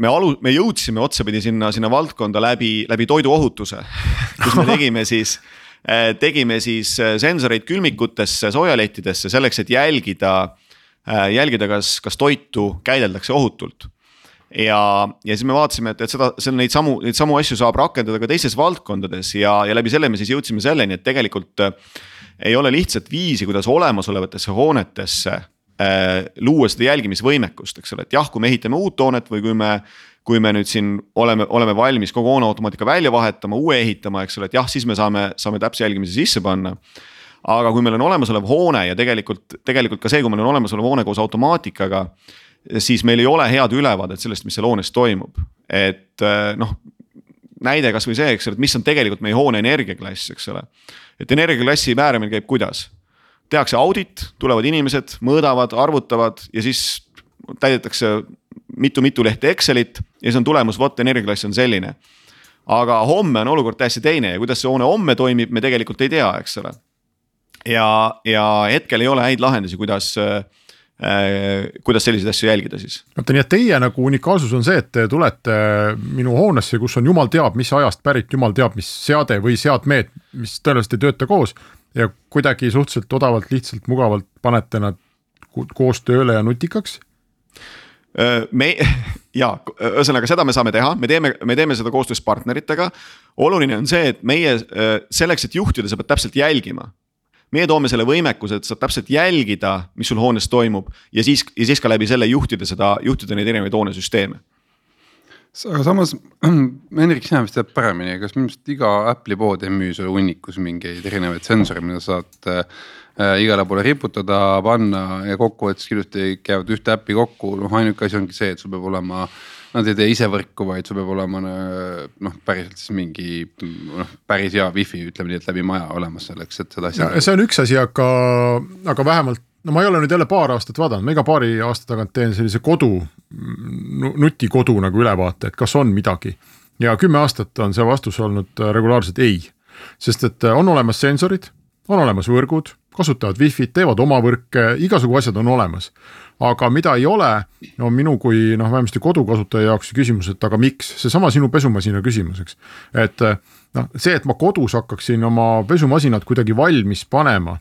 me alu-, me jõudsime otsapidi sinna, sinna valdkonda läbi, läbi toiduohutuse. kus me tegime siis, äh, tegime siis äh, sensoreid külmikutesse, soojalettidesse selleks, et jälgida, äh, jälgida, kas, kas toitu käideldakse ohutult. ja, ja siis me vaatasime, et, et seda, seal neid samu, neid samu asju saab rakendada ka teistes valdkondades ja, ja läbi selle me siis jõudsime selleni, et tegelikult ei ole lihtsat viisi, kuidas olemasolevatesse hoonetesse luua seda jälgimisvõimekust, eks ole, et jah, kui me ehitame uut hoonet või kui me kui me nüüd siin oleme, oleme valmis kogu hooneautomaatika välja vahetama, uue ehitama, eks ole, et jah, siis me saame, saame täpse jälgimise sisse panna. aga kui meil on olemasolev hoone ja tegelikult, tegelikult ka see, kui meil on olemasolev hoone koos automaatikaga. siis meil ei ole head ülevaadet sellest, mis seal hoones toimub, et äh, noh. näide kasvõi see, eks ole, et mis on tegelikult meie hoone energiaklass, eks ole. et energiaklassi määramine käib kuidas? Tehakse audit, tulevad inimesed, mõõdavad, arvutavad ja siis täidetakse mitu-mitu lehte Excelit ja siis on tulemus, vot energiaklass on selline. aga homme on olukord täiesti teine ja kuidas see hoone homme toimib, me tegelikult ei tea, eks ole. ja, ja hetkel ei ole häid lahendusi, kuidas äh, kuidas selliseid asju jälgida siis? oota, nii et teie nagu unikaalsus on see, et te tulete minu hoonesse, kus on jumal teab, mis ajast pärit, jumal teab, mis seade või seadmeed, mis tõenäoliselt ei tööta koos ja kuidagi suhteliselt odavalt, lihtsalt, mugavalt panete nad koos tööle ja nutikaks? me ja ühesõnaga seda me saame teha, me teeme, me teeme seda koostöös partneritega. oluline on see, et meie selleks, et juhtida, sa pead täpselt jälgima. meie toome selle võimekuse, et saad täpselt jälgida, mis sul hoones toimub ja siis, ja siis ka läbi selle juhtida seda, juhtida neid erinevaid hoonesüsteeme aga samas, Hendrik, sina vist tead paremini, kas minu arust iga Apple'i pood ei müü sulle hunnikus mingeid erinevaid sensoreid, mida saad äh, igale poole riputada, panna ja kokkuvõttes ilusti käivad ühte äppi kokku, noh ainuke asi ongi see, et sul peab olema Nad ei tee ise võrku, vaid sul peab olema noh, päriselt siis mingi noh, päris hea wifi, ütleme nii, et läbi maja olemas selleks, et seda asja. see on üks asi, aga, aga vähemalt no ma ei ole nüüd jälle paar aastat vaadanud, ma iga paari aasta tagant teen sellise kodu, nutikodu nagu ülevaate, et kas on midagi. ja kümme aastat on see vastus olnud äh, regulaarselt ei, sest et äh, on olemas sensorid, on olemas võrgud, kasutavad wifi't, teevad oma võrke, igasugu asjad on olemas. aga mida ei ole, on minu kui noh, vähemasti kodukasutaja jaoks küsimus, et aga miks, seesama sinu pesumasina küsimus, eks. et äh, noh, see, et ma kodus hakkaksin oma pesumasinat kuidagi valmis panema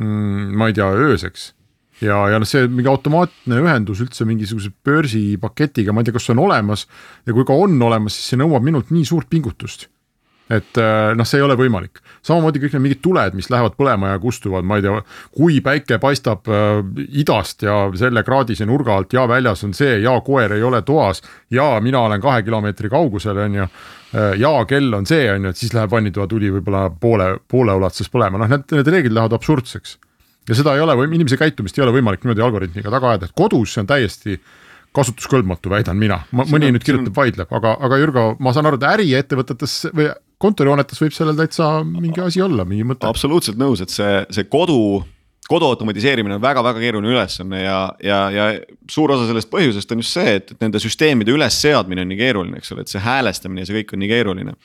mm,, ma ei tea, ööseks ja, ja noh, see mingi automaatne ühendus üldse mingisuguse börsipaketiga, ma ei tea, kas see on olemas. ja kui ka on olemas, siis see nõuab minult nii suurt pingutust. Et äh, noh, see ei ole võimalik, samamoodi kõik need mingid tuled, mis lähevad põlema ja kustuvad, ma ei tea, kui päike paistab äh, idast ja selle kraadise nurga alt ja väljas on see ja koer ei ole toas. ja mina olen kahe kilomeetri kaugusel, on ju äh, ja kell on see, on ju, et siis läheb vannitoa tuli võib-olla poole, poole ulatuses põlema, noh, need, need reeglid lähevad absurdseks. Ja seda ei ole või inimese käitumist ei ole võimalik niimoodi algoritmiga taga ajada, et kodus see on täiesti kasutuskõlbmatu, väidan mina, mõni on, nüüd kirjutab, vaidleb, aga, aga Jürgo, ma saan aru, et äriettevõtetes või kontorihoonetes võib sellel täitsa mingi asi olla, mingi mõte. absoluutselt nõus, et see, see kodu, kodu automatiseerimine on väga-väga keeruline ülesanne ja, ja, ja suur osa sellest põhjusest on just see, et, et nende süsteemide ülesseadmine on nii keeruline, eks ole, et see häälestamine ja see kõik on nii keeruline.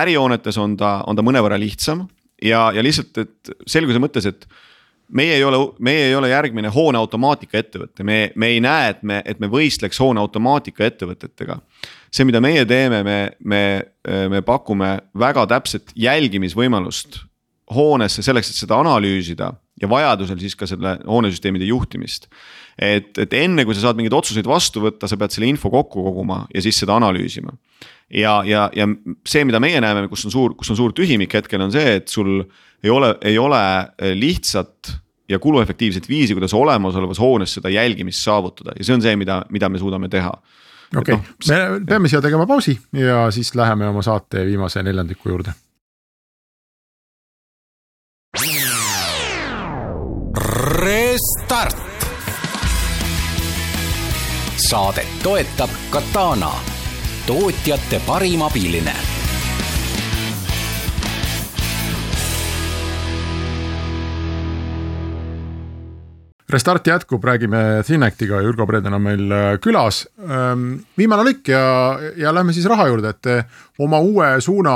ärihoonetes on ta, on ta mõnevõrra lihtsam ja, ja lihtsalt, et selguse mõttes, et meie ei ole, meie ei ole järgmine hoone automaatika ettevõte, me, me ei näe, et me, et me võistleks hoone automaatika ettevõtetega. See, mida meie teeme, me, me, me pakume väga täpset jälgimisvõimalust hoonesse selleks, et seda analüüsida ja vajadusel siis ka selle hoonesüsteemide juhtimist. et, et enne kui sa saad mingeid otsuseid vastu võtta, sa pead selle info kokku koguma ja siis seda analüüsima ja, ja, ja see, mida meie näeme, kus on suur, kus on suur tühimik hetkel, on see, et sul ei ole, ei ole eh, lihtsat ja kuluefektiivset viisi, kuidas olemasolevas hoones seda jälgimist saavutada ja see on see, mida, mida me suudame teha. Okei okay. no,, me peame siia tegema pausi ja siis läheme oma saate viimase neljandiku juurde. Restart. saadet toetab Katana tootjate parim abiline. Restart jätkub, räägime Thinectiga, Jürgo Preeden on meil äh, külas. Ähm, viimane lõik ja, ja lähme siis raha juurde, et oma uue suuna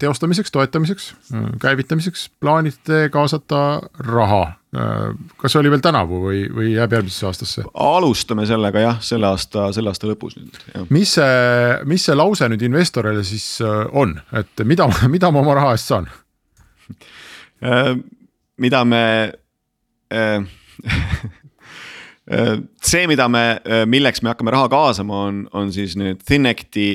teostamiseks, toetamiseks, äh, käivitamiseks plaanite kaasata raha. Äh, kas see oli veel tänavu või, või jääb järgmisesse aastasse? alustame sellega jah, selle aasta, selle aasta lõpus nüüd. mis see, mis see lause nüüd investorile siis on, et mida, mida ma oma raha eest saan? mida me see, mida me, milleks me hakkame raha kaasama, on, on siis nüüd Thinecti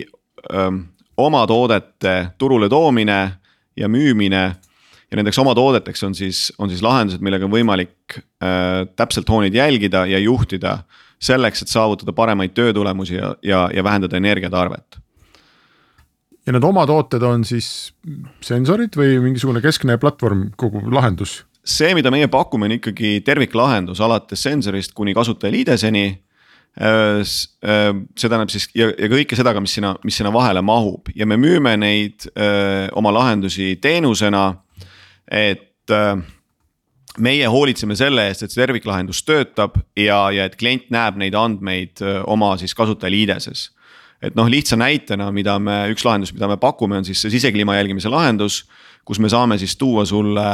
ähm, oma toodete turule toomine ja müümine. ja nendeks oma toodeteks on siis, on siis lahendused, millega on võimalik äh, täpselt hooneid jälgida ja juhtida. selleks, et saavutada paremaid töötulemusi ja, ja, ja vähendada energiatarvet ja need oma tooted on siis sensorid või mingisugune keskne platvorm, kogu lahendus? See, mida meie pakume, on ikkagi terviklahendus alates sensorist kuni kasutajaliideseni. Äh, äh, see tähendab siis ja, ja kõike seda ka, mis sinna, mis sinna vahele mahub ja me müüme neid öö, äh, oma lahendusi teenusena. et öö, meie hoolitseme selle eest, et see terviklahendus töötab ja, ja et klient näeb neid andmeid oma siis kasutajaliideses et noh, lihtsa näitena, mida me, üks lahendus, mida me pakume, on siis see sisekliima jälgimise lahendus, kus me saame siis tuua sulle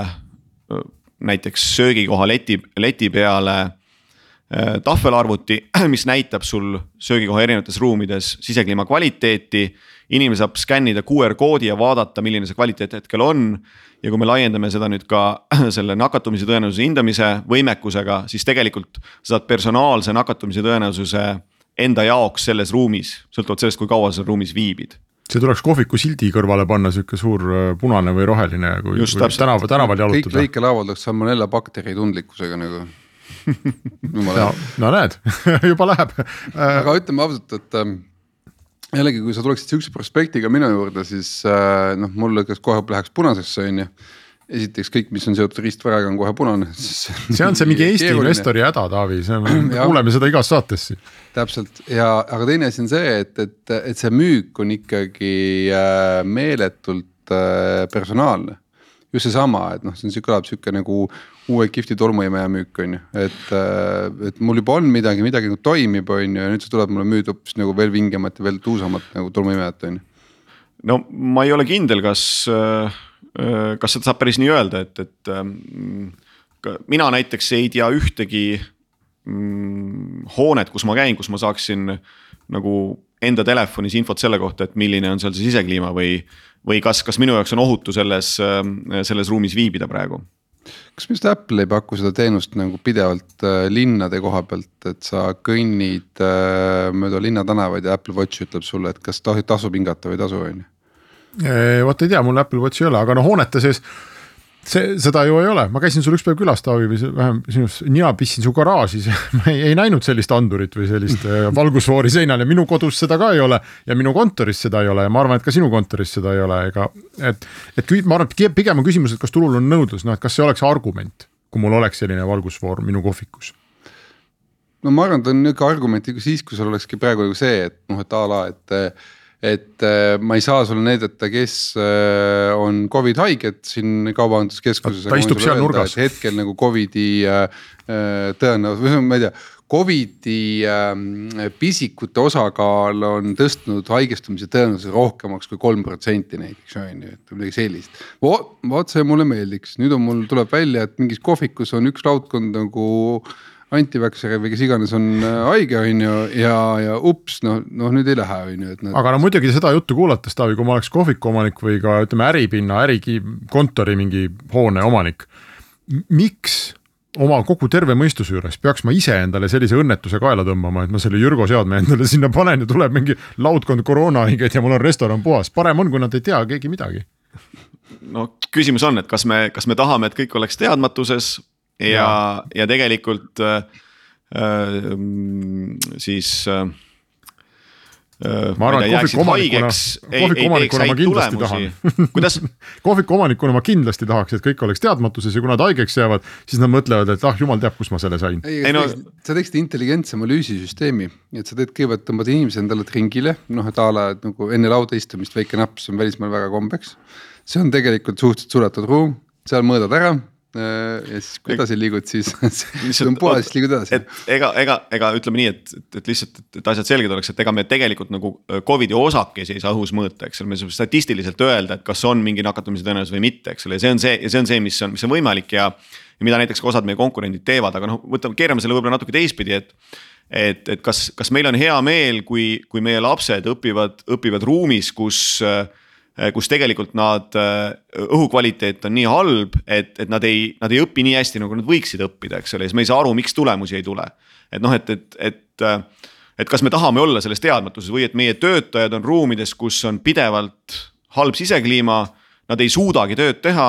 näiteks söögikoha leti, leti peale äh, tahvelarvuti, mis näitab sul söögikoha erinevates ruumides sisekliima kvaliteeti. inimene saab skännida QR koodi ja vaadata, milline see kvaliteet hetkel on. ja kui me laiendame seda nüüd ka selle nakatumise tõenäosuse hindamise võimekusega, siis tegelikult sa saad personaalse nakatumise tõenäosuse enda jaoks selles ruumis, sõltuvalt sellest, kui kaua sa ruumis viibid see tuleks kohviku sildi kõrvale panna, sihuke suur äh, punane või roheline, kui, kui tänaval, tänaval jalutada. kõik lõikelaevad oleks salmonella bakteri tundlikkusega nagu. No, no näed juba läheb. Aga ütleme ausalt, et ähm, jällegi, kui sa tuleksid sihukese prospektiga minu juurde, siis äh, noh, mul kas kohe läheks punasesse on ju esiteks kõik, mis on seotud riistvaraga, on kohe punane. see on see mingi Eesti keeruline. investori häda, Taavi, see on, me kuuleme seda igas saates siin. täpselt ja, aga teine asi on see, et, et, et see müük on ikkagi äh, meeletult äh, personaalne. just seesama, et noh, see on, kõlab sihuke nagu uue kihvti tolmuimeja müük on ju, et, äh, et mul juba on midagi, midagi nagu toimib, on ju, ja nüüd sa tuled mulle müüd hoopis nagu veel vingemat ja veel tuusamat nagu tolmuimejat on ju. no ma ei ole kindel, kas Äh, kas seda saab päris nii öelda, et, et ähm, mina näiteks ei tea ühtegi mm, hoonet, kus ma käin, kus ma saaksin nagu enda telefonis infot selle kohta, et milline on seal see sisekliima või. või kas, kas minu jaoks on ohutu selles, ähm, selles ruumis viibida praegu kas just Apple ei paku seda teenust nagu pidevalt äh, linnade koha pealt, et sa kõnnid äh, mööda linnatänavaid ja Apple Watch ütleb sulle, et kas tasub hingata või ei tasu, on ju vot ei tea, mul Apple Watchi ei ole, aga no hoonete sees see, seda ju ei ole, ma käisin sul ükspäev külas, Taavi, või vähem sinust, nina pistsin su garaažis ja ma ei, ei näinud sellist andurit või sellist valgusfoori seinal ja minu kodus seda ka ei ole. ja minu kontoris seda ei ole ja ma arvan, et ka sinu kontoris seda ei ole, ega et, et ma arvan, et pigem on küsimus, et kas turul on nõudlus, noh, et kas see oleks argument, kui mul oleks selline valgusfoor minu kohvikus no ma arvan, ta on nihuke argument ikka siis, kui sul olekski praegu nagu see, et noh, et a la, et et äh, ma ei saa sulle näidata, kes äh, on Covid haiged siin kaubanduskeskuses. ta istub seal nurgas. hetkel nagu Covidi äh, tõenäosus, või ma ei tea. Covidi pisikute osakaal on tõstnud haigestumise tõenäosuse rohkemaks kui kolm protsenti näiteks on ju, et midagi sellist. vot see mulle meeldiks, nüüd on mul, tuleb välja, et mingis kohvikus on üks laudkond nagu antivakseri või kes iganes on äh, haige, on ju, ja, ja ups, noh, noh nüüd ei lähe, on ju, et no.. aga no muidugi seda juttu kuulates, Taavi, kui ma oleks kohviku omanik või ka ütleme äripinna, ärikontori mingi hoone omanik. miks oma kogu terve mõistuse juures peaks ma ise endale sellise õnnetuse kaela tõmbama, et ma selle Jürgo seadme endale sinna panen ja tuleb mingi laudkond koroonahaigeid ja mul on restoran puhas, parem on, kui nad ei tea keegi midagi no küsimus on, et kas me, kas me tahame, et kõik oleks teadmatuses ja, ja tegelikult äh, äh, siis äh, ma arvan, et kohviku omanikuna, kohviku omanikuna ma kindlasti tahan. kuidas kohviku omanikuna ma kindlasti tahaks, et kõik oleks teadmatuses ja kui nad haigeks jäävad, siis nad mõtlevad, et ah jumal teab, kus ma selle sain. ei, ei no sa teeksid intelligentse analüüsisüsteemi, et sa teed kõigepealt tõmbad inimese endale ringile, noh et a la, nagu enne lauda istumist väike napp, see on välismaal väga kombeks. see on tegelikult suhteliselt suletud ruum, seal mõõdad ära ja siis kui edasi liigud, siis see on puhas, siis liigud edasi. et ega, ega, ega ütleme nii, et, et, et lihtsalt, et asjad selged oleks, et ega me tegelikult nagu Covidi osakesi ei saa õhus mõõta, eks ole, me saame statistiliselt öelda, et kas on mingi nakatumise tõenäosus või mitte, eks ole, ja see on see ja see on see, mis on, mis on võimalik ja. ja mida näiteks ka osad meie konkurendid teevad, aga noh, võtame, keerame selle võib-olla natuke teistpidi, et et, et kas, kas meil on hea meel, kui, kui meie lapsed õpivad, õpivad ruumis, kus äh, Äh, kus tegelikult nad, äh, õhukvaliteet on nii halb, et, et nad ei, nad ei õpi nii hästi, nagu nad võiksid õppida, eks ole, siis me ei saa aru, miks tulemusi ei tule. et noh, et, et, et, äh, et kas me tahame olla selles teadmatuses või et meie töötajad on ruumides, kus on pidevalt halb sisekliima. Nad ei suudagi tööd teha,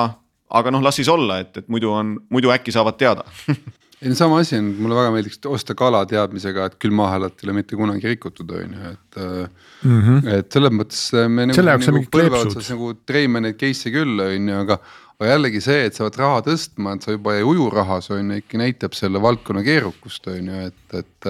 aga noh, las siis olla, et, et muidu on, muidu äkki saavad teada ei no sama asi on, mulle väga meeldiks osta kala teadmisega, et külmahelat ei ole mitte kunagi rikutud, on ju, et mm. -hmm. et selles mõttes me nagu, nagu põlve otsas nagu treime neid case'e küll, on ju, aga. aga jällegi see, et sa pead raha tõstma, et sa juba ei uju rahas on ju, ikka näitab selle valdkonna keerukust on ju, et, et.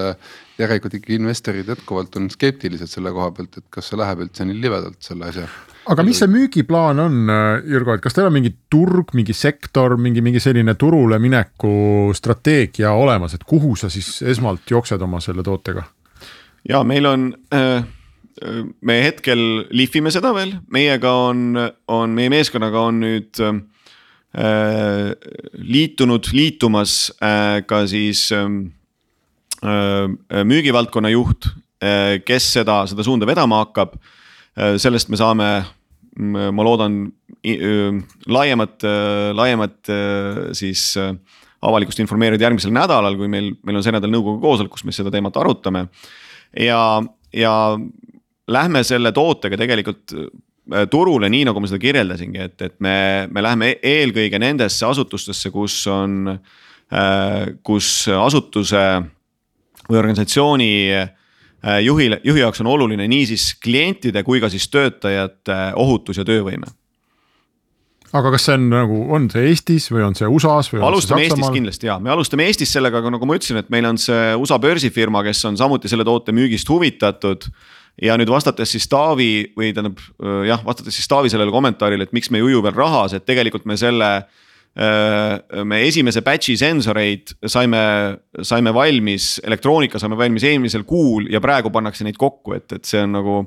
järelikult ikkagi investorid jätkuvalt on skeptilised selle koha pealt, et kas see läheb üldse nii libedalt selle asja aga mis see müügiplaan on, äh, Jürgo, et kas teil on mingi turg, mingi sektor, mingi, mingi selline turule mineku strateegia olemas, et kuhu sa siis esmalt jooksed oma selle tootega? ja meil on äh, me hetkel lihvime seda veel, meiega on, on meie meeskonnaga on nüüd äh, liitunud, liitumas äh, ka siis ähm, äh, müügivaldkonna juht äh,, kes seda, seda suunda vedama hakkab Äh, sellest me saame, ma loodan laiemat, laiemat siis avalikkust informeerida järgmisel nädalal, kui meil, meil on see nädal nõukogu koosolek, kus me seda teemat arutame. ja, ja lähme selle tootega tegelikult turule, nii nagu ma seda kirjeldasingi, et, et me, me läheme eelkõige nendesse asutustesse, kus on, kus asutuse või organisatsiooni juhile, juhi jaoks on oluline nii siis klientide kui ka siis töötajate ohutus ja töövõime aga kas see on nagu, on see Eestis või on see USA-s või? alustame Eestis kindlasti ja, me alustame Eestis sellega, aga nagu ma ütlesin, et meil on see USA börsifirma, kes on samuti selle toote müügist huvitatud. ja nüüd vastates siis Taavi või tähendab jah, vastates siis Taavi sellele kommentaarile, et miks me ei uju veel rahas, et tegelikult me selle Äh, me esimese batch'i sensoreid saime, saime valmis, elektroonika saime valmis eelmisel kuul ja praegu pannakse neid kokku, et, et see on nagu,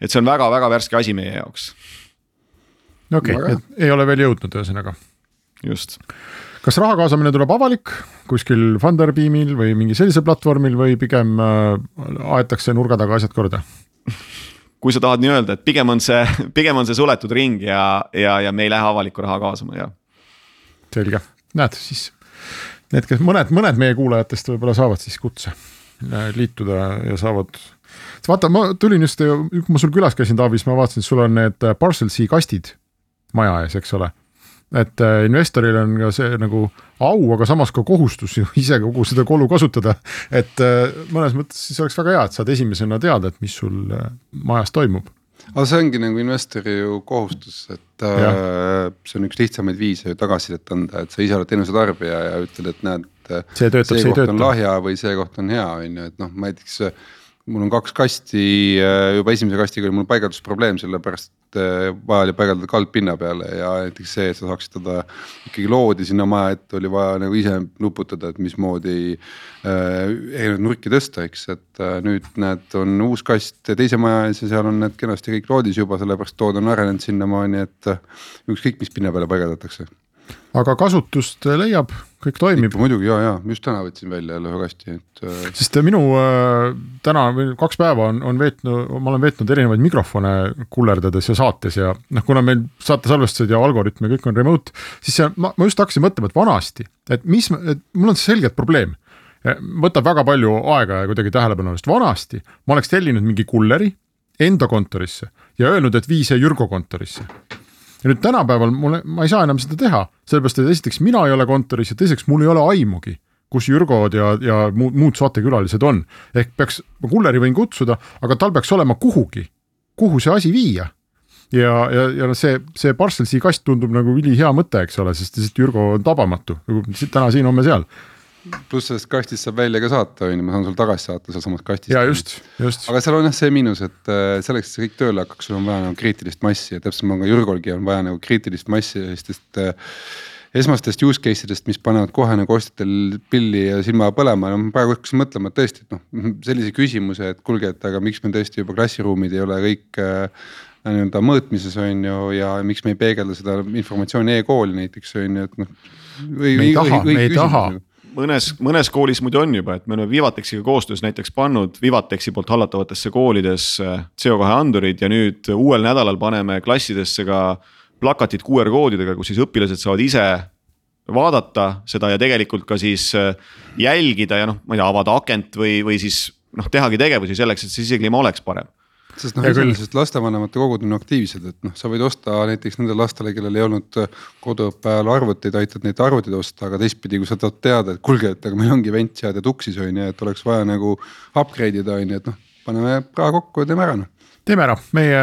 et see on väga-väga värske asi meie jaoks. okei okay,, et ei ole veel jõudnud, ühesõnaga. just. kas raha kaasamine tuleb avalik kuskil Funderbeamil või mingi sellisel platvormil või pigem äh, aetakse nurga taga asjad korda? kui sa tahad nii öelda, et pigem on see, pigem on see suletud ring ja, ja, ja me ei lähe avalikku raha kaasama, jah selge, näed siis need, kes mõned, mõned meie kuulajatest võib-olla saavad siis kutse äh, liituda ja saavad. vaata, ma tulin just, kui ma sul külas käisin, Taavi, siis ma vaatasin, et sul on need äh, parcel C kastid maja ees, eks ole. et äh, investoril on ka see nagu au, aga samas ka kohustus ju ise kogu seda kolu kasutada. et mõnes mõttes siis oleks väga hea, et saad esimesena teada, et mis sul majas toimub aga see ongi nagu investori ju kohustus, et ja. äh, see on üks lihtsamaid viise ju tagasisidet anda, et sa ise oled teenuse tarbija ja ütled, et näed. see töötab, see ei tööta. lahja või see koht on hea, on ju, et noh, näiteks mul on kaks kasti, äh, juba esimese kastiga oli mul paigaldusprobleem, sellepärast äh, vaja oli paigaldada kald pinna peale ja näiteks see, et sa saaksid teda. ikkagi loodi sinna maja ette, oli vaja nagu ise nuputada, et mismoodi äh, erinevaid nurki tõsta, eks, et äh, nüüd näed, on uus kast teise maja ees ja seal on need kenasti kõik loodis juba, sellepärast tood on arenenud sinnamaani, et äh, ükskõik, mis pinna peale paigaldatakse aga kasutust leiab, kõik toimib. muidugi ja, ja just täna võtsin välja jälle ühe kasti, et. Äh, sest minu äh, täna või kaks päeva on, on veetnud, ma olen veetnud erinevaid mikrofone kullerdades ja saates ja noh, kuna meil saate salvestused ja algoritm ja kõik on remote, siis see, ma, ma just hakkasin mõtlema, et vanasti, et mis, et mul on selgelt probleem võtab väga palju aega ja kuidagi tähelepanu, sest vanasti ma oleks tellinud mingi kulleri enda kontorisse ja öelnud, et vii see Jürgo kontorisse ja nüüd tänapäeval mul, ma ei saa enam seda teha, sellepärast et esiteks mina ei ole kontoris ja teiseks mul ei ole aimugi, kus Jürgod ja, ja muud, muud saatekülalised on. ehk peaks, ma kulleri võin kutsuda, aga tal peaks olema kuhugi, kuhu see asi viia. ja, ja, ja see, see Parcelsi kast tundub nagu ülihea mõte, eks ole, sest lihtsalt Jürgo on tabamatu, täna siin, homme seal pluss sellest kastist saab välja ka saata, on ju, ma saan sulle tagasi saata sealsamast kastist. ja just, just. aga seal on jah see miinus, et äh, selleks, et see kõik tööle hakkaks, sul on vaja nagu kriitilist massi ja täpselt nagu Jürgolgi on vaja nagu kriitilist massi, sest et. esmastest use case idest, mis panevad kohe nagu ostjatel pilli ja silma põlema, no ma praegu hakkasin mõtlema, et tõesti, et noh sellise küsimuse, et kuulge, et aga miks meil tõesti juba klassiruumid ei ole kõik äh, nii-öelda mõõtmises on ju ja miks me ei peegelda seda informatsiooni e-kooli näiteks on ju, et noh. me ei taha, me ei taha mõnes, mõnes koolis muidu on juba, et me oleme Vivatexiga koostöös näiteks pannud Vivatexi poolt hallatavatesse koolidesse CO2 andurid ja nüüd uuel nädalal paneme klassidesse ka plakatid QR koodidega, kus siis õpilased saavad ise vaadata seda ja tegelikult ka siis äh, jälgida ja noh, ma ei tea, avada akent või, või siis noh, tehagi tegevusi selleks, et see sisekliima oleks parem sest noh, iseenesest lastevanemate kogud on aktiivsed, et noh, sa võid osta näiteks nendele lastele, kellel ei olnud äh, koduõppe ajal arvuteid, aitad neid arvuteid osta, aga teistpidi, kui sa tahad teada, et kuulge, et aga meil ongi vent sead ja tuksis on ju, et oleks vaja nagu upgrade ida on ju, et noh, paneme raha kokku ja teeme ära noh. teeme ära, meie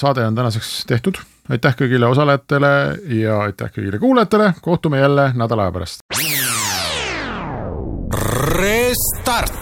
saade on tänaseks tehtud aitäh kõigile osalejatele ja aitäh kõigile kuulajatele, kohtume jälle nädala aja pärast. Restart.